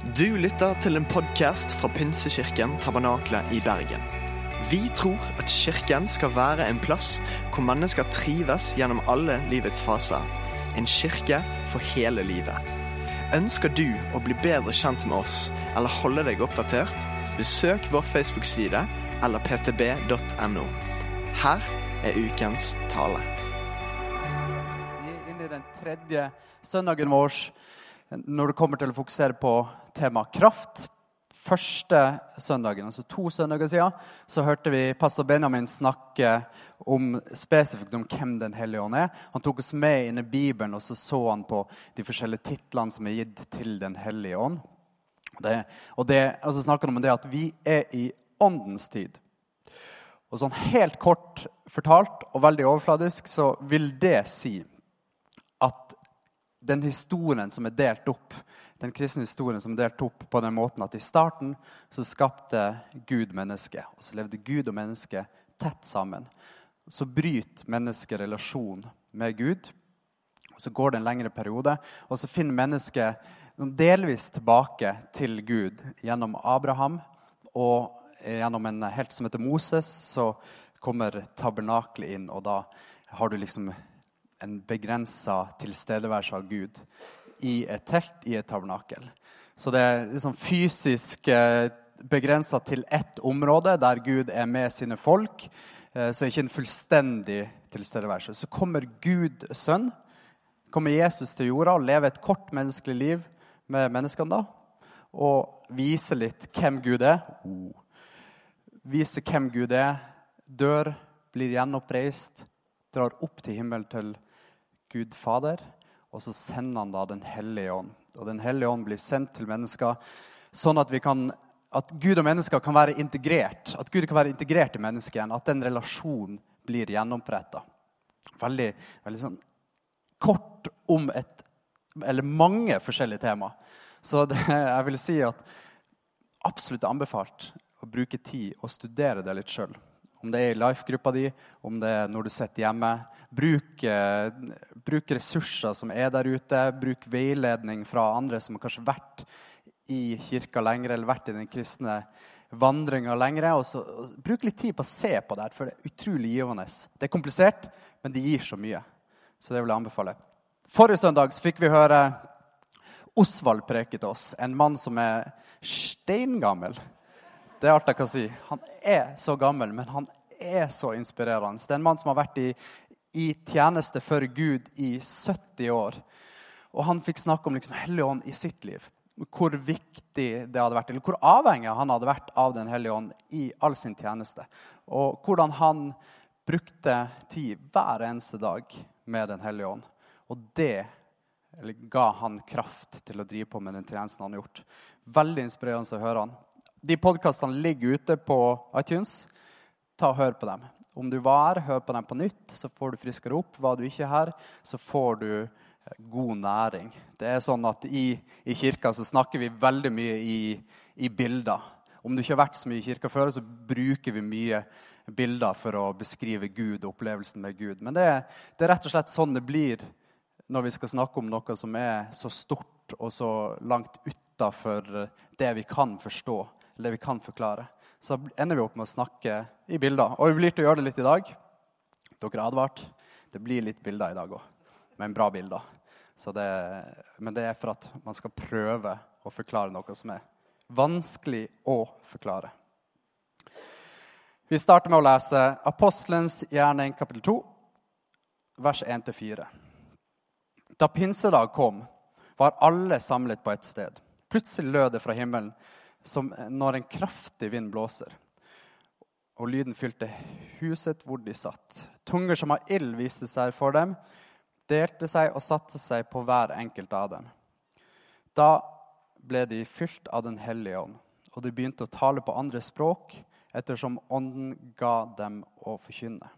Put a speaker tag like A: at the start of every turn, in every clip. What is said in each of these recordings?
A: Du lytter til en podkast fra Pinsekirken Tabernakle i Bergen. Vi tror at kirken skal være en plass hvor mennesker trives gjennom alle livets faser. En kirke for hele livet. Ønsker du å bli bedre kjent med oss eller holde deg oppdatert? Besøk vår Facebook-side eller ptb.no. Her er ukens tale.
B: Vi er inne i den tredje søndagen vår når det kommer til å fokusere på tema kraft. Første søndagen, altså to søndager siden, så hørte vi pastor Benjamin snakke om, spesifikt om hvem Den hellige ånd er. Han tok oss med inn i Bibelen, og så så han på de forskjellige titlene som er gitt til Den hellige ånd. Det, og det, og så snakker han om det at vi er i åndens tid. Og sånn Helt kort fortalt og veldig overfladisk så vil det si at den historien som er delt opp, den kristne historien som delt opp på den måten at i starten så skapte Gud mennesket, og så levde Gud og mennesket tett sammen. Så bryter mennesket relasjonen med Gud. og Så går det en lengre periode, og så finner mennesket delvis tilbake til Gud gjennom Abraham. Og gjennom en helt som heter Moses, så kommer tabernakelet inn, og da har du liksom en begrensa tilstedeværelse av Gud i et telt, i et tabernakel. Så det er liksom fysisk eh, begrensa til ett område der Gud er med sine folk. Eh, så ikke en fullstendig tilstedeværelse. Så kommer Gud sønn, kommer Jesus til jorda og lever et kort menneskelig liv med menneskene da, og viser litt hvem Gud er. Viser hvem Gud er, dør, blir gjenoppreist, drar opp til himmelen til Gud Fader. Og så sender han da Den hellige ånd. Og Den hellige ånd blir sendt til mennesker sånn at, kan, at Gud og mennesker kan være integrert. At Gud kan være integrert i mennesket igjen. At den relasjonen blir gjennompretta. Veldig, veldig sånn kort om et Eller mange forskjellige tema. Så det, jeg vil si at absolutt anbefalt å bruke tid og studere det litt sjøl. Om det er i life-gruppa di, om det er når du sitter hjemme. Bruk, eh, bruk, ressurser som er der ute. Bruk veiledning fra andre som har kanskje vært i kirka lenger eller vært i den kristne vandringa lenger. Bruk litt tid på å se på det, for det er utrolig givende. Det er komplisert, men det gir så mye. Så det vil jeg anbefale. Forrige søndag fikk vi høre Osvald preke til oss. En mann som er steingammel. Det er alt jeg kan si. Han er så gammel, men han er så inspirerende. Det er en mann som har vært i, i tjeneste for Gud i 70 år. Og han fikk snakke om liksom Hellige ånd i sitt liv. Hvor viktig det hadde vært, eller hvor avhengig han hadde vært av Den hellige ånd i all sin tjeneste. Og hvordan han brukte tid hver eneste dag med Den hellige ånd. Og det ga han kraft til å drive på med den tjenesten han har gjort. Veldig inspirerende å høre han. De podkastene ligger ute på iTunes. Ta og Hør på dem. Om du var her, hør på dem på nytt, så får du friskere opp. Var du ikke her, så får du eh, god næring. Det er sånn at I, i kirka så snakker vi veldig mye i, i bilder. Om du ikke har vært så mye i kirka før, så bruker vi mye bilder for å beskrive Gud og opplevelsen med Gud. Men det, det er rett og slett sånn det blir når vi skal snakke om noe som er så stort og så langt utafor det vi kan forstå, eller det vi kan forklare. Så ender vi opp med å snakke i bilder. Og vi blir til å gjøre det litt i dag. Dere er advart. Det blir litt bilder i dag òg, men bra bilder. Det, men det er for at man skal prøve å forklare noe som er vanskelig å forklare. Vi starter med å lese Apostelens gjerning kapittel 2, vers 1-4. Da pinsedag kom, var alle samlet på et sted. Plutselig lød det fra himmelen som når en kraftig vind blåser. Og lyden fylte huset hvor de satt. Tunger som av ild viste seg for dem, delte seg og satte seg på hver enkelt av dem. Da ble de fylt av Den hellige ånd, og de begynte å tale på andre språk ettersom Ånden ga dem å forkynne.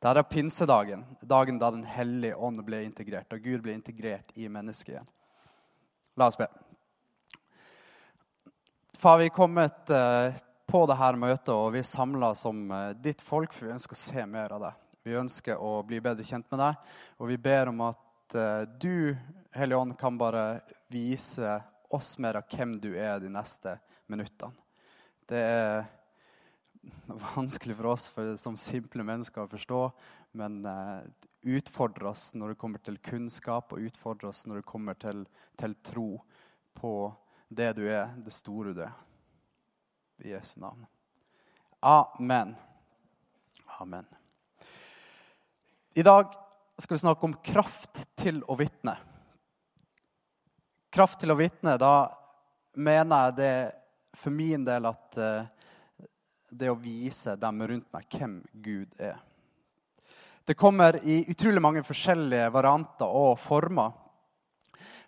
B: Dette er pinsedagen, dagen da Den hellige ånd ble integrert, da Gud ble integrert i mennesket igjen. La oss be. Far, vi er kommet eh, på dette møtet, og vi er samla som eh, ditt folk, for vi ønsker å se mer av deg. Vi ønsker å bli bedre kjent med deg, og vi ber om at eh, du, Hellige Ånd, kan bare vise oss mer av hvem du er de neste minuttene. Det er vanskelig for oss for, som simple mennesker å forstå, men utfordrer oss når det kommer til kunnskap, og utfordre oss når det kommer til, til tro på det du er, det store du er. I Jesu navn. Amen. Amen. I dag skal vi snakke om kraft til å vitne. Kraft til å vitne, da mener jeg det for min del at uh, det å vise dem rundt meg hvem Gud er. Det kommer i utrolig mange forskjellige varianter og former.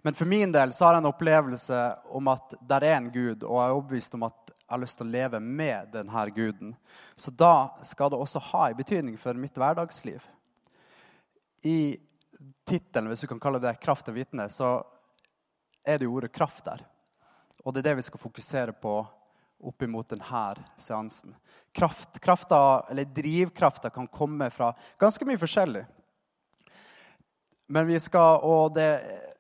B: Men for min del så har jeg en opplevelse om at der er en Gud, og jeg er overbevist om at jeg har lyst til å leve med denne guden. Så da skal det også ha en betydning for mitt hverdagsliv. I tittelen, hvis du kan kalle det 'Kraft og vitne', så er det jo ordet 'kraft' der. Og det er det vi skal fokusere på opp imot denne seansen. Kraft, krafta, eller Drivkrafta kan komme fra ganske mye forskjellig. Men vi skal Og det,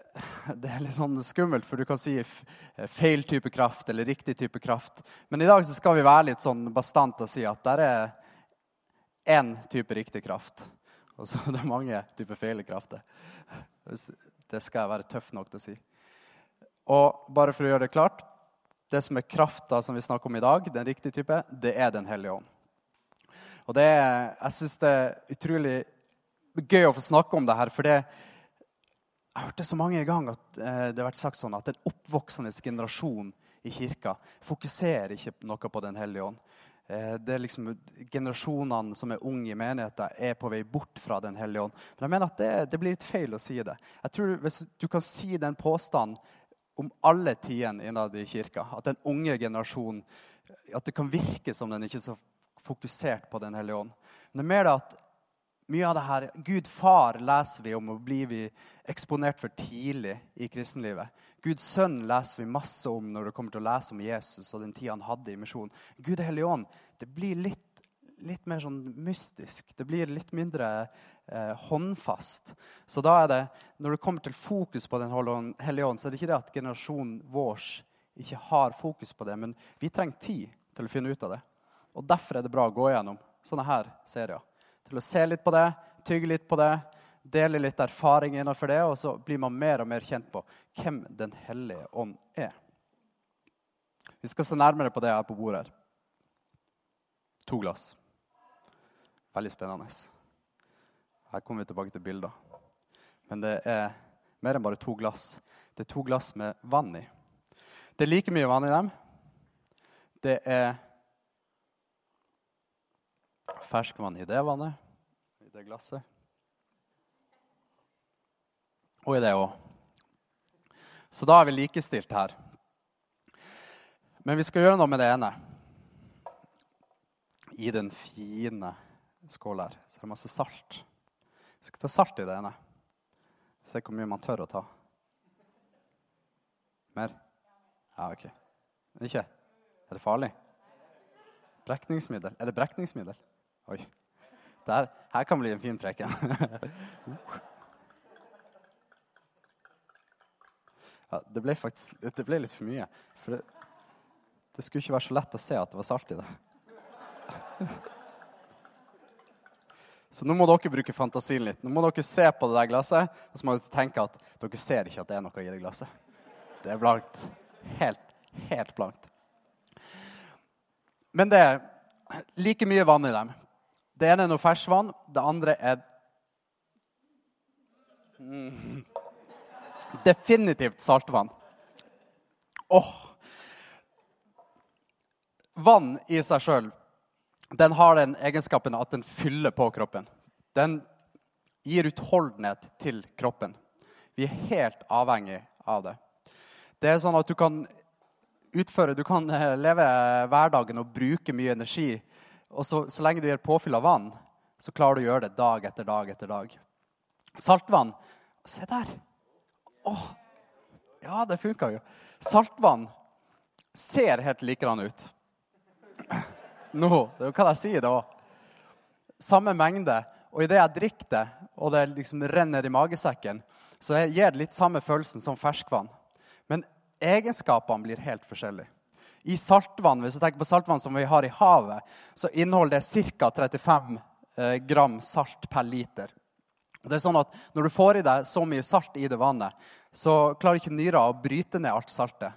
B: det, er litt sånn skummelt, for du kan si feil type kraft eller riktig type kraft. Men i dag så skal vi være litt sånn bastant og si at det er én type riktig kraft. Og så er det mange typer feil krafter. Det skal jeg være tøff nok til å si. Og bare for å gjøre det klart det som er krafta som vi snakker om i dag, den riktige type, det er Den hellige ånd. Og det er, Jeg syns det er utrolig gøy å få snakke om det her. For det, jeg har hørt det så mange ganger at eh, det har vært sagt sånn at den oppvoksende generasjon i kirka fokuserer ikke noe på Den hellige ånd. Eh, det er liksom Generasjonene som er unge i menigheten, er på vei bort fra Den hellige ånd. Men jeg mener at det, det blir litt feil å si det. Jeg tror Hvis du kan si den påstanden om alle tidene innad i kirka. At den unge generasjonen at det kan virke som den ikke er så fokusert på Den hellige ånd. Men det er mer det at mye av det her Gud far leser vi om og blir vi eksponert for tidlig i kristenlivet. Guds sønn leser vi masse om når det kommer til å lese om Jesus og den tida han hadde i misjonen. Gud og Hellige Ånd det blir litt, litt mer sånn mystisk. Det blir litt mindre eh, håndfast. Så da er det, når det kommer til fokus på Den hellige ånd, så er det ikke det at generasjonen vår ikke har fokus på det, men vi trenger tid til å finne ut av det. Og Derfor er det bra å gå gjennom sånne her serier. Til å se litt på det, tygge litt på det, dele litt erfaring innenfor det, og så blir man mer og mer kjent på hvem Den hellige ånd er. Vi skal se nærmere på det her på bordet. her. To glass. Veldig spennende. Her kommer vi tilbake til bilder. Men det er mer enn bare to glass. Det er to glass med vann i. Det er like mye vann i dem. Det er ferskvann i det vannet, i det glasset. Og i det òg. Så da er vi likestilt her. Men vi skal gjøre noe med det ene. I den fine skåla her så er det masse salt. Vi skal ta salt i det ene. Se hvor mye man tør å ta. Mer? Ja, OK. Ikke? Er det farlig? Brekningsmiddel? Er det brekningsmiddel? Oi. Der, her kan bli en fin preken. ja, det ble faktisk det ble litt for mye. For det, det skulle ikke være så lett å se at det var salt i det. Så nå må dere bruke fantasien litt. Nå må dere se på det der glasset, og så må dere tenke at dere ser ikke at det er noe i det glasset. Det er blankt. Helt, helt blankt. Men det er like mye vann i dem. Det ene er noe ferskvann, det andre er mm, Definitivt saltvann. Åh! Oh. Vann i seg sjøl den har den egenskapen at den fyller på kroppen. Den gir utholdenhet til kroppen. Vi er helt avhengig av det. Det er sånn at du kan utføre, du kan eh, leve hverdagen og bruke mye energi. Og så, så lenge du gjør påfyll av vann, så klarer du å gjøre det dag etter dag etter dag. Saltvann Se der! Åh, ja, det funka jo. Saltvann ser helt likedan ut. Nå, det kan jeg si det òg. Samme mengde. Og idet jeg drikker det, og det liksom renner i magesekken, så gir det litt samme følelsen som ferskvann. Men egenskapene blir helt forskjellige. I saltvann hvis du tenker på saltvann som vi har i havet, så inneholder det ca. 35 eh, gram salt per liter. Det er sånn at Når du får i deg så mye salt i det vannet, så klarer ikke nyra å bryte ned alt saltet.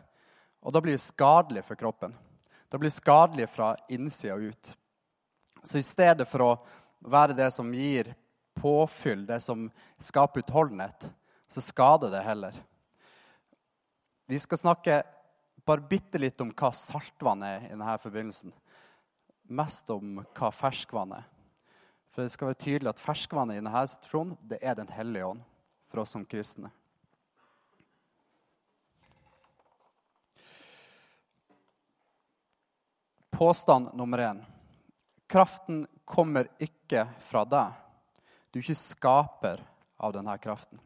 B: Og da blir det skadelig for kroppen. Da blir det skadelig fra innsida ut. Så i stedet for å være det som gir påfyll, det som skaper utholdenhet, så skader det heller. Vi skal snakke bare bitte litt om hva saltvann er i denne forbindelsen. Mest om hva ferskvann er. For det skal være tydelig at ferskvannet i denne situasjonen det er Den hellige ånd for oss som kristne. Påstand nummer én. Kraften kommer ikke fra deg. Du er ikke skaper av denne kraften.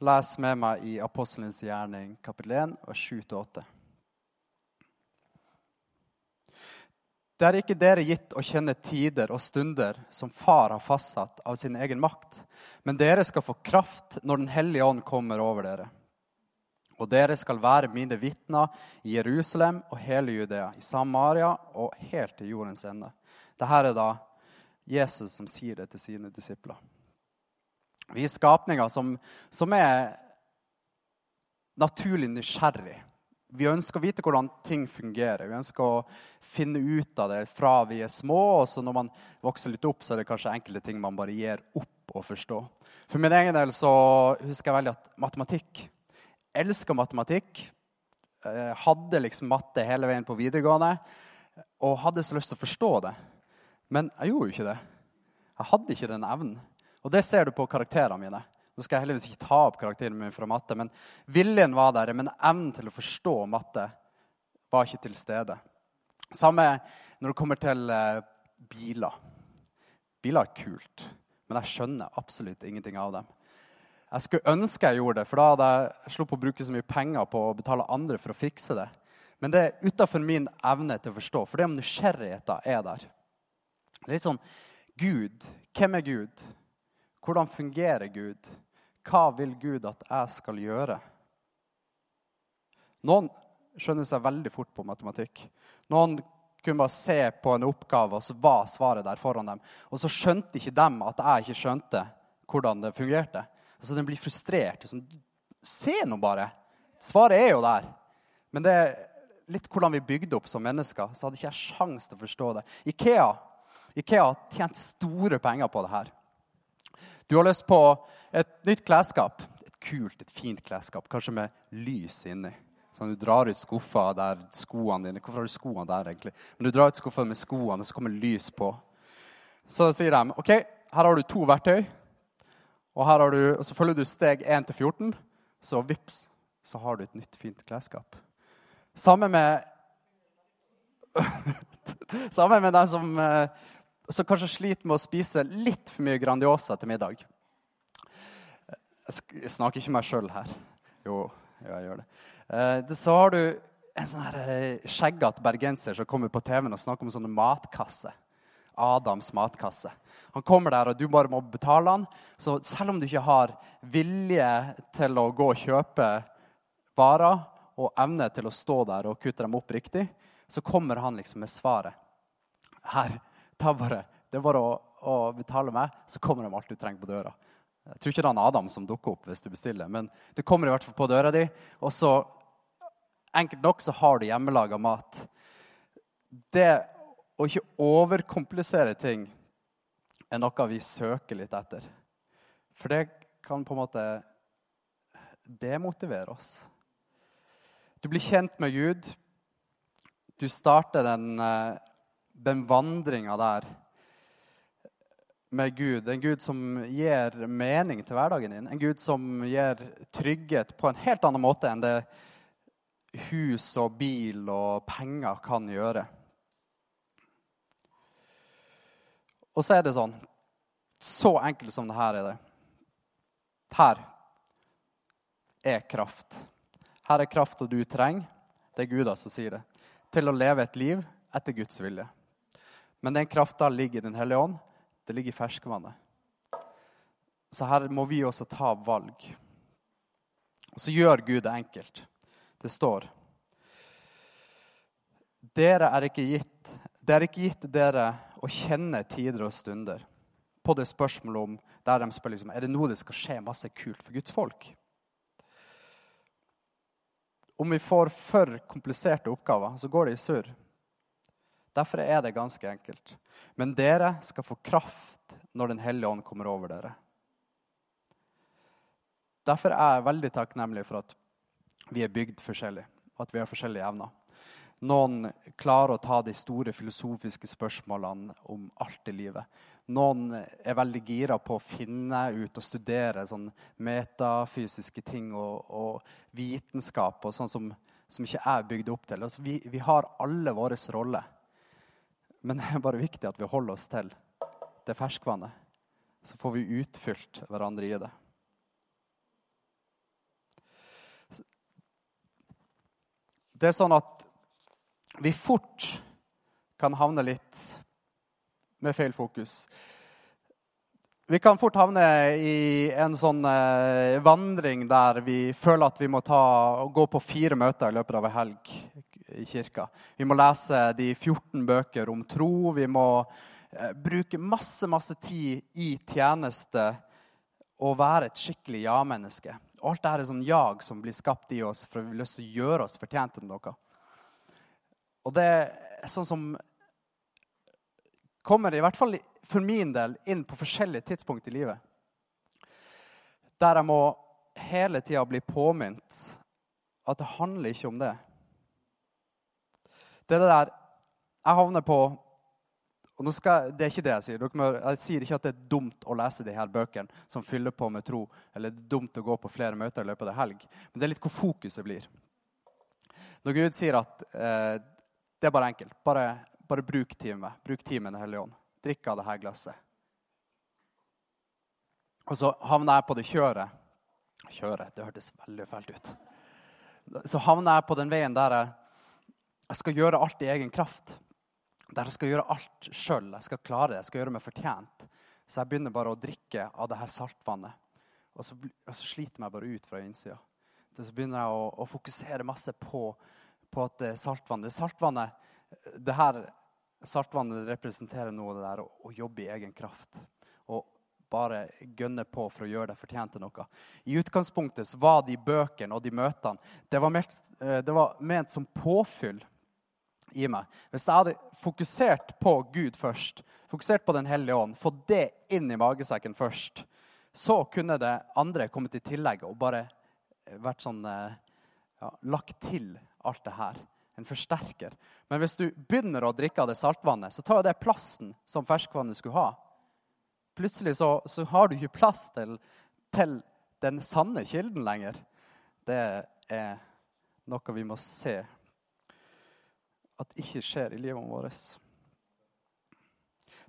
B: Les med meg i Apostelens gjerning, kapittel 1, vers 7-8. Det er ikke dere gitt å kjenne tider og stunder som Far har fastsatt av sin egen makt, men dere skal få kraft når Den hellige ånd kommer over dere. Og dere skal være mine vitner i Jerusalem og hele Judea, i Samaria og helt til jordens ende. Dette er da Jesus som sier det til sine disipler. Vi er skapninger som, som er naturlig nysgjerrig. Vi ønsker å vite hvordan ting fungerer. Vi ønsker å finne ut av det fra vi er små. og så Når man vokser litt opp, så er det kanskje enkelte ting man bare gir opp å forstå. For min egen del så husker jeg veldig at matematikk Elsker matematikk. Jeg hadde liksom matte hele veien på videregående og hadde så lyst til å forstå det. Men jeg gjorde jo ikke det. Jeg hadde ikke den evnen. Og det ser du på karakterene mine. Nå skal jeg heldigvis ikke ta opp karakteren min fra matte, men viljen var der. Men evnen til å forstå matte var ikke til stede. Samme når det kommer til eh, biler. Biler er kult, men jeg skjønner absolutt ingenting av dem. Jeg skulle ønske jeg gjorde det, for da hadde jeg sluppet å bruke så mye penger på å betale andre for å fikse det. Men det er utafor min evne til å forstå, for det om nysgjerrigheten er der. Det er litt sånn Gud. Hvem er Gud? Hvordan fungerer Gud? Hva vil Gud at jeg skal gjøre? Noen skjønner seg veldig fort på matematikk. Noen kunne bare se på en oppgave, og så var svaret der foran dem. Og så skjønte ikke dem at jeg ikke skjønte hvordan det fungerte. Altså, Den blir frustrert. Sånn, Se nå bare! Svaret er jo der. Men det er litt hvordan vi bygde opp som mennesker. Så hadde ikke jeg sjans til å forstå det. Ikea, Ikea har tjent store penger på det her. Du har lyst på et nytt klesskap. Et kult, et fint klesskap, kanskje med lys inni. Sånn Du drar ut skuffa der skoene dine Hvorfor har du skoene der, egentlig? Men du drar ut skuffa med skoene, og så kommer lys på. Så sier de OK, her har du to verktøy, og, her har du, og så følger du steg 1 til 14. Så vips, så har du et nytt, fint klesskap. Sammen med Sammen med dem som eh, som kanskje sliter med å spise litt for mye Grandiosa til middag. Jeg snakker ikke meg sjøl her. Jo, jeg gjør det. Eh, så har du en sånn her eh, skjeggete bergenser som kommer på TV-en og snakker om sånne matkasser. Adams matkasse. Han kommer der, og du bare må betale han. Så selv om du ikke har vilje til å gå og kjøpe varer og evne til å stå der og kutte dem opp riktig, så kommer han liksom med svaret. Her, ta bare, det er bare å, å, betale meg, så kommer de alt du trenger på døra. Jeg tror ikke det er Adam som dukker opp hvis du bestiller, men det kommer i hvert fall på døra di. Og så enkelt nok så har du hjemmelaga mat. Det å ikke overkomplisere ting er noe vi søker litt etter. For det kan på en måte demotivere oss. Du blir kjent med Gud. Du starter den eh, den vandringa der med Gud, en Gud som gir mening til hverdagen din, en Gud som gir trygghet på en helt annen måte enn det hus og bil og penger kan gjøre. Og så er det sånn Så enkelt som det her er det. Her er kraft. Her er krafta du trenger. Det er Gud som sier det. Til å leve et liv etter Guds vilje. Men den krafta ligger i Den hellige ånd. Det ligger i ferskvannet. Så her må vi også ta valg. Og så gjør Gud det enkelt. Det står dere er ikke gitt, Det er ikke gitt dere å kjenne tider og stunder. På det spørsmålet om der de spør liksom, er det noe det skal skje masse kult for Guds folk. Om vi får for kompliserte oppgaver, så går det i surr. Derfor er det ganske enkelt. Men dere skal få kraft når Den hellige ånd kommer over dere. Derfor er jeg veldig takknemlig for at vi er bygd forskjellig, at vi har forskjellige evner. Noen klarer å ta de store filosofiske spørsmålene om alt i livet. Noen er veldig gira på å finne ut og studere sånn metafysiske ting og, og vitenskap og sånn som, som, ikke er bygd opp til. Altså, vi, vi, har alle våre roller. Men det er bare viktig at vi holder oss til det ferskvannet. Så får vi utfylt hverandre i det. Det er sånn at vi fort kan havne litt med feil fokus. Vi kan fort havne i en sånn eh, vandring der vi føler at vi må ta, gå på fire møter i løpet av en helg i kirka. Vi må lese de 14 bøker om tro. Vi må eh, bruke masse, masse tid i tjeneste og være et skikkelig ja-menneske. Alt dette er sånn jag som blir skapt i oss for vi har lyst til å gjøre oss fortjent til noe. Og det er sånn som kommer, i hvert fall for min del, inn på forskjellige tidspunkt i livet. Der jeg må hele tida bli påminnet at det handler ikke om det. Det er det der jeg havner på og skal, Det er ikke det jeg sier. Må, jeg sier ikke at det er dumt å lese de her bøkene som fyller på med tro, eller det er dumt å gå på flere møter i løpet av helg. Men det er litt hvor fokuset blir. Når Gud sier at eh, det er bare enkelt. Bare, bare bruk time. Bruk timen, hellige ånd. Drikk av dette glasset. Og så havner jeg på det kjøret. Kjøret, det hørtes veldig fælt ut. Så havner jeg på den veien der jeg, jeg skal gjøre alt i egen kraft. Der jeg skal gjøre alt sjøl. Jeg skal klare det. Jeg skal gjøre meg fortjent. Så jeg begynner bare å drikke av det her saltvannet. Og så, og så sliter jeg meg bare ut fra innsida. Så begynner jeg å, å fokusere masse på på at det er saltvann. Det saltvannet det her saltvannet representerer noe av det der å, å jobbe i egen kraft. Og bare gønne på for å gjøre deg fortjent til noe. I utgangspunktet var de bøkene og de møtene det var, ment, eh, det var ment som påfyll i meg. Hvis jeg hadde fokusert på Gud først, fokusert på Den hellige ånd, fått det inn i magesekken først, så kunne det andre kommet i tillegg og bare vært sånn eh, ja, lagt til alt det her. En forsterker. Men hvis du begynner å drikke av det saltvannet, så tar det plassen som ferskvannet skulle ha. Plutselig så, så har du ikke plass til, til, den sanne kilden lenger. Det er noe vi må se at ikke skjer i livet vårt.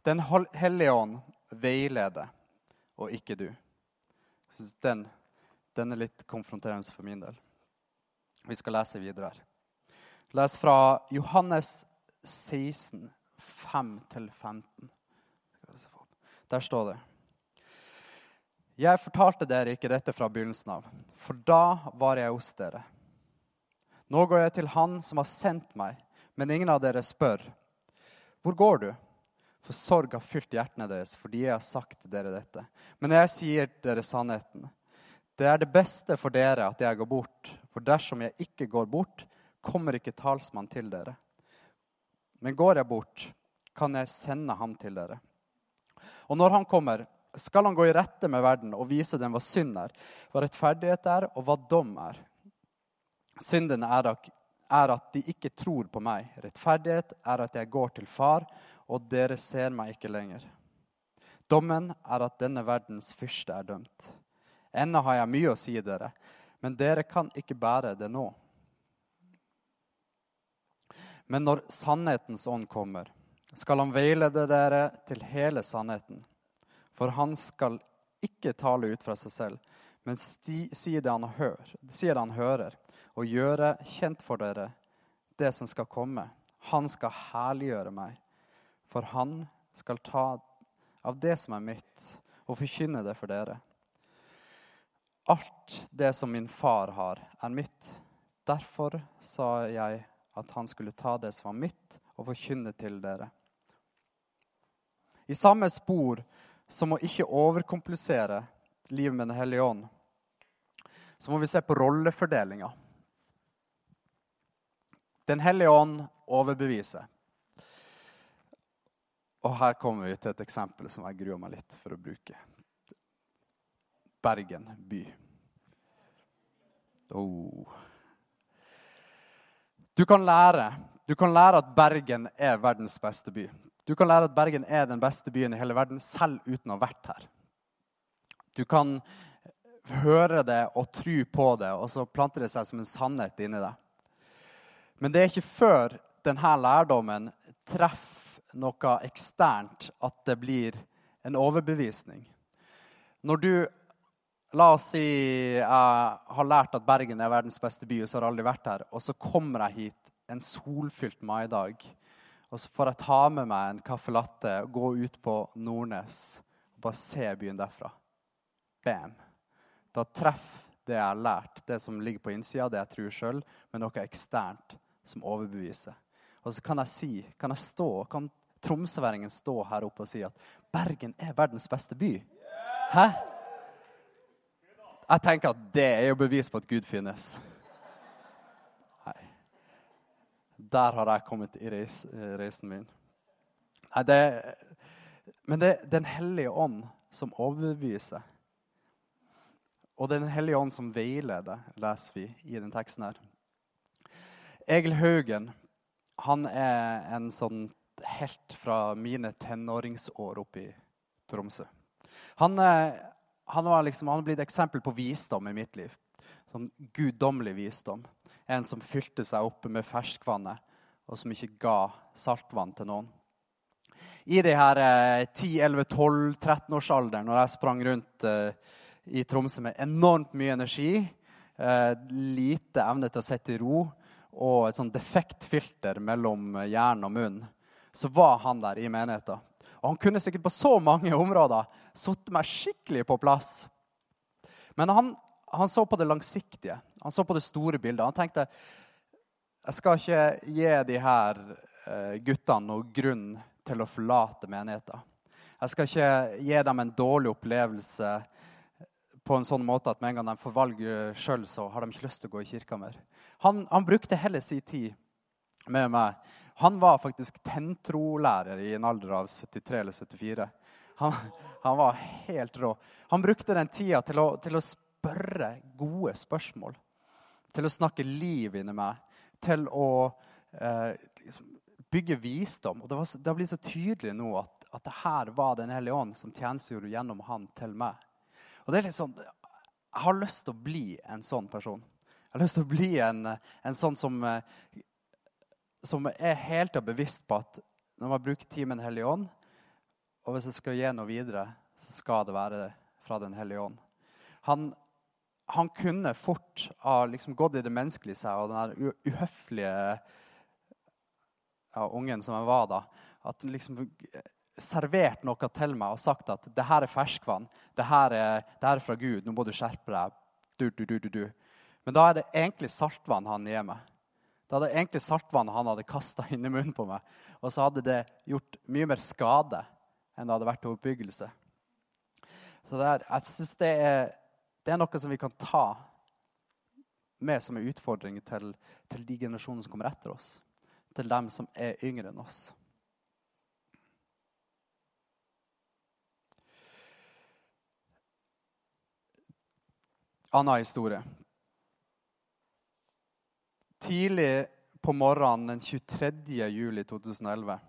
B: Den hellige ånd veileder, og ikke du. Den, den er litt konfronterende for min del. Vi skal lese videre her. Les fra Johannes 16, 5-15. Der står det Jeg fortalte dere ikke dette fra begynnelsen av, for da var jeg hos dere. Nå går jeg til Han som har sendt meg, men ingen av dere spør. Hvor går du? For sorg har fylt hjertene deres fordi jeg har sagt dere dette. Men jeg sier dere sannheten. Det er det beste for dere at jeg går bort, for dersom jeg ikke går bort, kommer ikke talsmann til dere. Men går jeg bort, kan jeg sende ham til dere. Og når han kommer, skal han gå i rette med verden og vise dem hva synd er, hva rettferdighet er, og hva dom er. Synden er at de ikke tror på meg. Rettferdighet er at jeg går til far, og dere ser meg ikke lenger. Dommen er at denne verdens fyrste er dømt. Ennå har jeg mye å si dere, men dere kan ikke bære det nå. Men når sannhetens ånd kommer, skal han veilede dere til hele sannheten. For han skal ikke tale ut fra seg selv, men si det han, hører, han hører, og gjøre kjent for dere det som skal komme. Han skal herliggjøre meg, for han skal ta av det som er mitt, og forkynne det for dere. Alt det som min far har, er mitt. Derfor sa jeg at han skulle ta det som var mitt, og forkynne til dere. I samme spor som å ikke overkomplisere livet med Den hellige ånd, så må vi se på rollefordelinga. Den hellige ånd overbeviser. Og her kommer vi til et eksempel som jeg gruer meg litt for å bruke. Bergen by. Oh. Du kan lære du kan lære at Bergen er verdens beste by. Du kan lære at Bergen er den beste byen i hele verden, selv uten å ha vært her. Du kan høre det og tro på det, og så planter det seg som en sannhet inni deg. Men det er ikke før denne lærdommen treffer noe eksternt, at det blir en overbevisning. Når du La oss si jeg har lært at Bergen er verdens beste by, og så har jeg aldri vært her. Og så kommer jeg hit en solfylt maidag, og så får jeg ta med meg en caffè latte og gå ut på Nordnes og bare se byen derfra. Bam. Da treffer det jeg har lært, det som ligger på innsida, det jeg tror sjøl, med noe eksternt som overbeviser. Og så kan jeg si, kan jeg stå, kan tromsøværingen stå her oppe og si at Bergen er verdens beste by? Hæ? Jeg tenker at det er jo bevis på at Gud finnes. Nei. Der har jeg kommet i reis, reisen min. Nei, det, men det er Den hellige ånd som overbeviser. Og Den hellige ånd som veileder, leser vi i den teksten her. Egil Haugen han er en sånn helt fra mine tenåringsår oppe i Tromsø. Han er han var liksom, han blitt et eksempel på visdom i mitt liv. Sånn guddommelig visdom. En som fylte seg opp med ferskvannet, og som ikke ga saltvann til noen. I de her eh, 10-11-12-13-årsalderen, når jeg sprang rundt eh, i Tromsø med enormt mye energi, eh, lite evne til å sitte i ro og et sånn defekt filter mellom hjerne og munn, så var han der i menigheten. Og han kunne sikkert på så mange områder satt meg skikkelig på plass. Men han, han, så på det langsiktige, han så på det store bildet. Han tenkte jeg skal ikke gi de her eh, guttene noen grunn til å forlate menigheten. Jeg skal ikke gi dem en dårlig opplevelse på en sånn måte at med en gang de får valg sjøl, så har de ikke lyst til å gå i kirka mer. Han, han brukte hele sin tid med meg han var faktisk tentrolærer i en alder av 73 eller 74. Han, han var helt rå. Han brukte den tida til å, til å, spørre gode spørsmål. Til å snakke liv inni meg. Til å eh, liksom bygge visdom. Og Det, var, det blir så tydelig nå at, at det her var Den hellige ånd som tjenestegjorde gjennom han til meg. Og det er litt sånn, Jeg har lyst til å bli en sånn person. Jeg har lyst til å bli en, en sånn som eh, som er helt og bevisst på at når man bruker tid med Den hellige ånd, og hvis jeg skal gi noe videre, så skal det være fra Den hellige ånd. Han, han kunne fort ha liksom gått i det menneskelige seg og den der uhøflige ja, ungen som jeg var da, at han liksom servert noe til meg og sagt at det her er ferskvann, det her er, det her er fra Gud, nå må du skjerpe deg. Du, Du, du, du, du, Men da er det egentlig saltvann han gir meg. Da er Det egentlig saltvann han hadde kasta inn i munnen på meg. Og så hadde det gjort mye mer skade enn det hadde vært til oppbyggelse. Så det er, jeg synes det det er noe som vi kan ta med som en utfordring til, til de generasjonene som kommer etter oss. Til dem som er yngre enn oss. Anna historie. Tidlig på morgenen den 23. juli 2011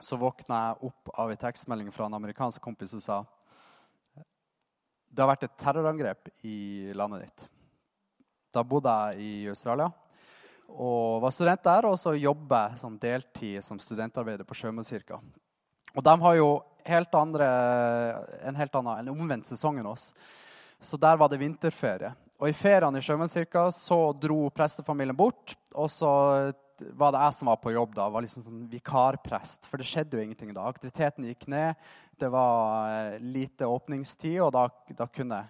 B: så våkna jeg opp av en tekstmelding fra en amerikansk kompis som sa det har vært et terrorangrep i landet ditt. Da bodde jeg i Australia og var student der, og så jobber jeg som deltid som studentarbeider på Sjømannskirka. Og de har jo helt andre, en helt annen, en omvendt sesong enn oss. Så der var det vinterferie. Og I feriene i Sjømannskirka så dro prestefamilien bort. Og så var det jeg som var på jobb da, var liksom sånn vikarprest. For det skjedde jo ingenting da. Aktiviteten gikk ned. Det var eh, lite åpningstid, og da, da kunne,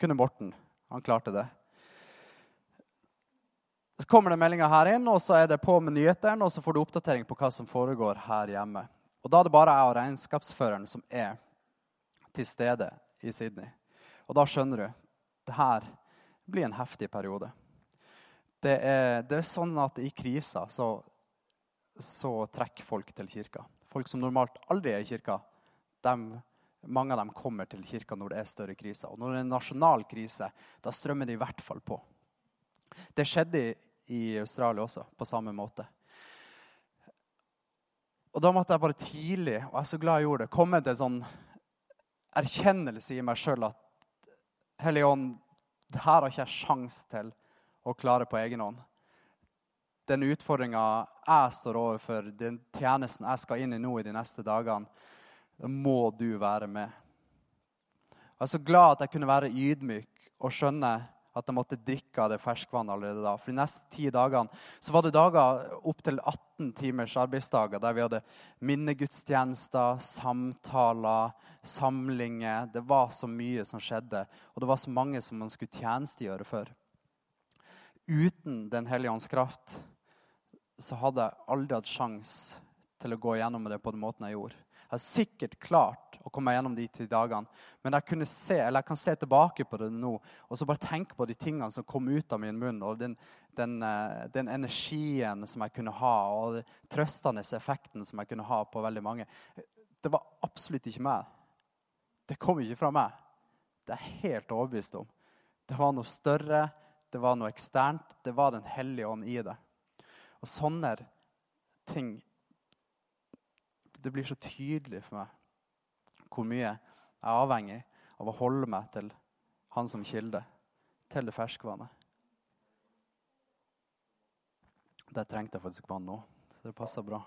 B: kunne, Morten Han klarte det. Så kommer det meldinger her inn, og så er det på med nyhetene, og så får du oppdatering på hva som foregår her hjemme. Og da er det bare jeg og regnskapsføreren som er til stede i Sydney. Og da skjønner du det her blir en heftig periode. Det er, det er sånn at i kriser så, så, trekker folk til kirka. Folk som normalt aldri er i kirka, de, mange av dem kommer til kirka når det er større kriser. Og når det er en nasjonal krise, da strømmer de i hvert fall på. Det skjedde i Australia også, på samme måte. Og da måtte jeg bare tidlig, og jeg er så glad jeg gjorde det, komme til en sånn erkjennelse i meg sjøl at Hellige det her har ikke jeg sjans til å klare på egen hånd. Den utfordringa jeg står overfor, den tjenesten jeg skal inn i nå i de neste dagene, må du være med. Jeg er så glad at jeg kunne være ydmyk og skjønne at jeg måtte drikke av det ferskvannet allerede da. For de neste ti dagene så var det dager opptil 18 timers arbeidsdager der vi hadde minnegudstjenester, samtaler, samlinger. Det var så mye som skjedde, og det var så mange som man skulle tjenestegjøre for. Uten Den hellige ånds kraft så hadde jeg aldri hatt sjans til å gå gjennom det på den måten jeg gjorde. Har sikkert klart å komme gjennom de ti dagene, men jeg, se, jeg, kan se tilbake på det nå og så bare tenke på de tingene som kom ut av min munn, og den, den, eh, den energien som jeg kunne ha, og den trøstende effekten som jeg kunne ha på veldig mange. Det var absolutt ikke meg. Det kom ikke fra meg. Det er jeg helt overbevist om. Det var noe større, det var noe eksternt. Det var Den hellige ånd i det. Og sånne ting det blir så tydelig for meg hvor mye jeg er avhengig av å holde meg til han som kilde, til det ferskvannet. Der trengte jeg faktisk vann nå, så det passer bra.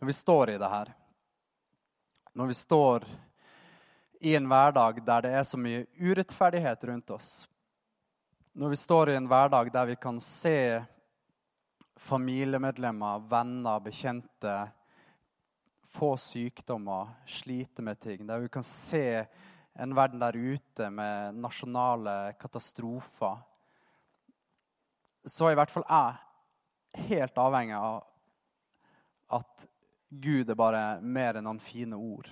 B: Når vi står i det her, når vi står i en hverdag der det er så mye urettferdighet rundt oss, når vi står i en hverdag der vi kan se familiemedlemmer, venner, bekjente få sykdommer, slite med ting. Der vi kan se en verden der ute med nasjonale katastrofer. Så i hvert fall jeg helt avhengig av at Gud er bare mer enn noen fine ord.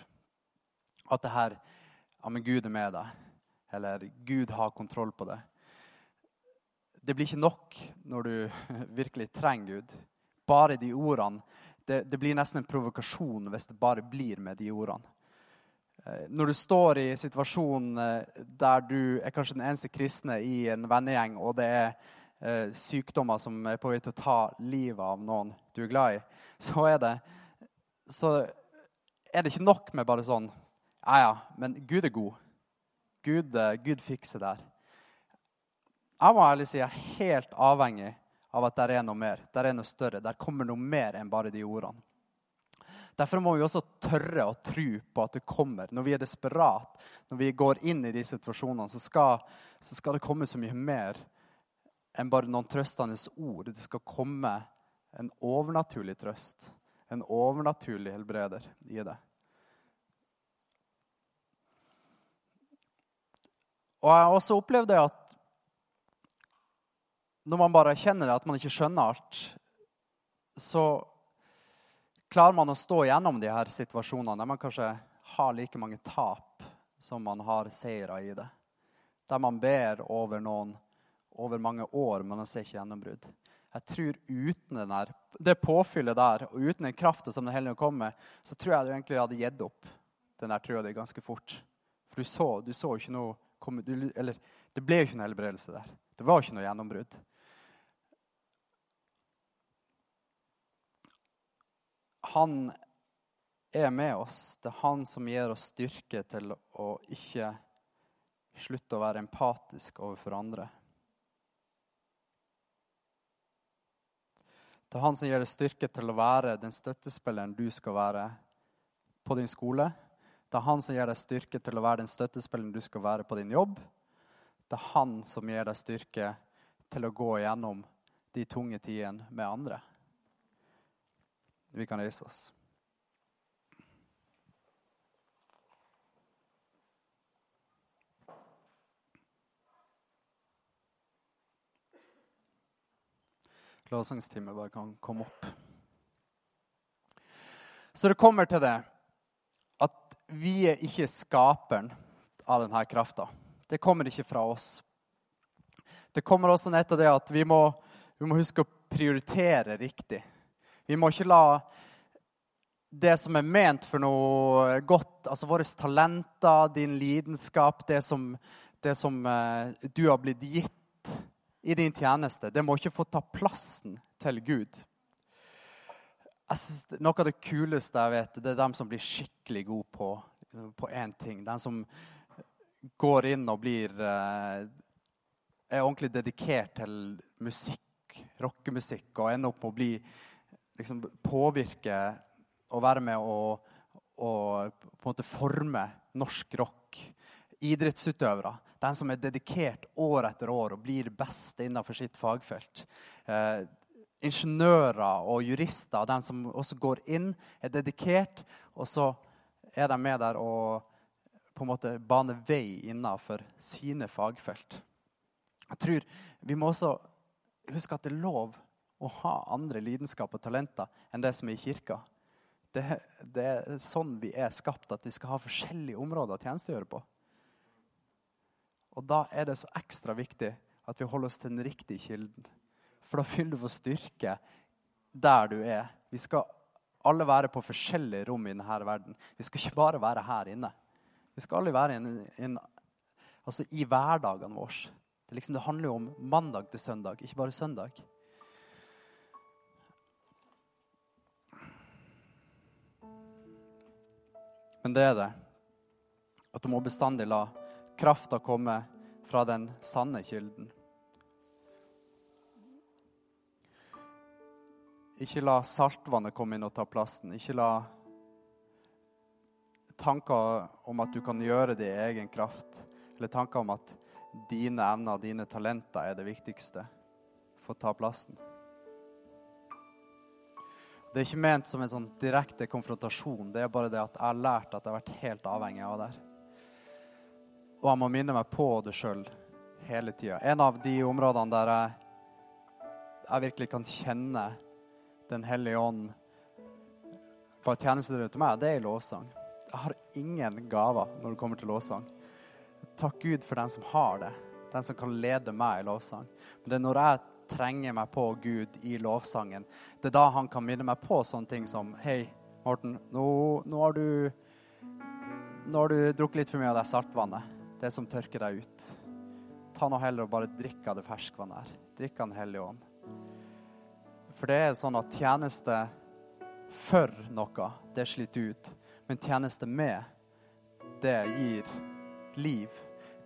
B: At det her Ja, men Gud er med deg. Eller Gud har kontroll på det det blir ikke nok når du virkelig trenger Gud. Bare de ordene. Det, det, blir nesten en provokasjon hvis det bare blir med de ordene. Eh, når du står i situasjonen eh, der du er kanskje den eneste kristne i en vennegjeng, og det er eh, sykdommer som er på vei til å ta livet av noen du er glad i, så er det, så er det ikke nok med bare sånn Ja, ja, men Gud er god. Gud, Gud fikser det her. Jeg må ærlig si jeg er helt avhengig av at det er noe mer. Det er noe større. Der kommer noe mer enn bare de ordene. Derfor må vi også tørre å tro på at det kommer. Når vi er desperat, når vi går inn i de situasjonene, så skal, så skal det komme så mye mer enn bare noen trøstende ord. Det skal komme en overnaturlig trøst, en overnaturlig helbreder i det. Og Jeg har også opplevd det at når man bare kjenner at man ikke skjønner alt, så klarer man å stå gjennom de her situasjonene der man kanskje har like mange tap som man har seire i det. Der man ber over noen over mange år, men man ser ikke gjennombrudd. Jeg tror uten der, det påfyllet der, og uten den krafta som Den hellige kommer med, så tror jeg du egentlig hadde gitt opp den der trua di ganske fort. For du så, du ikke noe du, Eller det ble jo ikke noe helbredelse der. Det var ikke noe gjennombrudd. Han er med oss. Det er han som gir oss styrke til å ikke slutte å være empatisk overfor andre. Det er han som gir deg styrke til å være den støttespilleren du skal være på din skole. Det er han som gir deg styrke til å være den støttespilleren du skal være på din jobb. Det er han som gir deg styrke til å gå igjennom de tunge tidene med andre. Vi kan reise oss. Lovsangsteamet bare kan komme opp. Så det kommer til det at vi er ikke skaperen av denne krafta. Det kommer ikke fra oss. Det kommer også ned til det at vi må, vi må huske å prioritere riktig. Vi må ikke la det som er ment for noe godt, altså våre talenter, din lidenskap, det som, det som uh, du har blitt gitt i din tjeneste, det må ikke få ta plassen til Gud. Jeg Synes, noe av det kuleste jeg vet, det er dem som blir skikkelig gode på på én ting. Den som går inn og blir uh, er ordentlig dedikert til musikk, rockemusikk, og ender opp med å bli liksom, Påvirke og være med å og på en måte forme norsk rock. Idrettsutøvere. Den som er dedikert år etter år og blir best innenfor sitt fagfelt. Eh, ingeniører og jurister, den som også går inn, er dedikert, og så er de med der og på en måte baner vei innenfor sine fagfelt. Jeg tror Vi må også huske at det er lov å ha andre lidenskap og talenter enn det som er i kirka. Det, det, er sånn vi er skapt, at vi skal ha forskjellige områder å tjenestegjøre på. Og Da er det så ekstra viktig at vi holder oss til den riktige kilden. For da fyller du få styrke der du er. Vi skal alle være på forskjellige rom i denne verden. Vi skal ikke bare være her inne. Vi skal alle være in, in, altså i hverdagene våre. Det, liksom, det handler jo om mandag til søndag, ikke bare søndag. Men det er det. At du må bestandig la krafta komme fra den sanne kilden. Ikke la saltvannet komme inn og ta plassen. Ikke la tanker om at du kan gjøre det i egen kraft, eller tanker om at dine evner og dine talenter er det viktigste, få ta plassen. Det er ikke ment som en sånn direkte konfrontasjon. Det er bare det at jeg har lært at jeg har vært helt avhengig av det. Og jeg må minne meg på det sjøl hele tida. En av de områdene der jeg, jeg, virkelig kan kjenne Den hellige ånd på tjeneste til meg, det er i lovsang. Jeg har ingen gaver når det kommer til lovsang. Takk Gud for den som har det. Den som kan lede meg i lovsang. Men det er når jeg trenger meg på Gud i lovsangen. Det er da han kan minne meg på sånne ting som Hei, Morten, nå, nå, har du Nå har du drukket litt for mye av det saltvannet. Det som tørker deg ut. Ta nå heller og bare drikk av det ferskvannet her. Drikk av Den hellige ånd. For det er sånn at tjeneste for noe, det sliter ut. Men tjeneste med, det gir liv.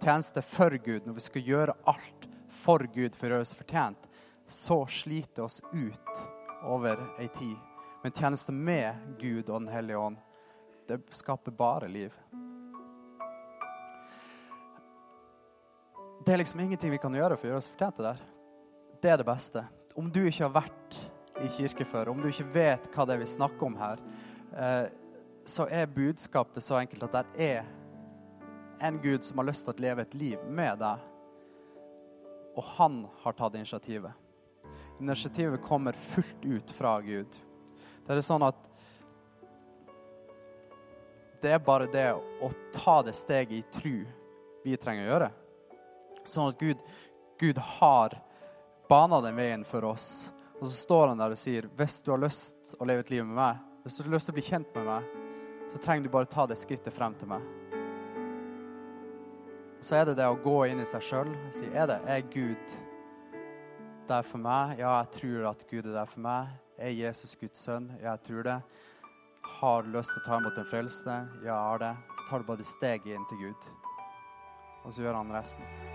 B: Tjeneste for Gud, når vi skal gjøre alt for Gud for å gjøre oss fortjent, så sliter oss ut over ei tid. Men tjeneste med Gud og Den hellige ånd, det skaper bare liv. Det er liksom ingenting vi kan gjøre for å gjøre oss fortjent til det. Det er det beste. Om du ikke har vært i kirke før, om du ikke vet hva det er vi snakker om her, eh, så er budskapet så enkelt at det er en Gud som har lyst til å leve et liv med deg. Og han har tatt initiativet initiativet kommer fullt ut fra Gud. Det er sånn at det er bare det å ta det steget i tru vi trenger å gjøre. Sånn at Gud, Gud har bana den veien for oss. Og så står han der og sier hvis du har lyst å leve et liv med meg, hvis du har lyst å bli kjent med meg, så trenger du bare ta det skrittet frem til meg. Så er det det å gå inn i seg sjøl og si er det er Gud der for meg. Ja, jeg tror at Gud er der for meg. Er Jesus Guds sønn? Ja, jeg tror det. Har lyst til å ta imot en frelse? Ja, jeg har det. Så tar du bare steget inn til Gud, og så gjør han resten.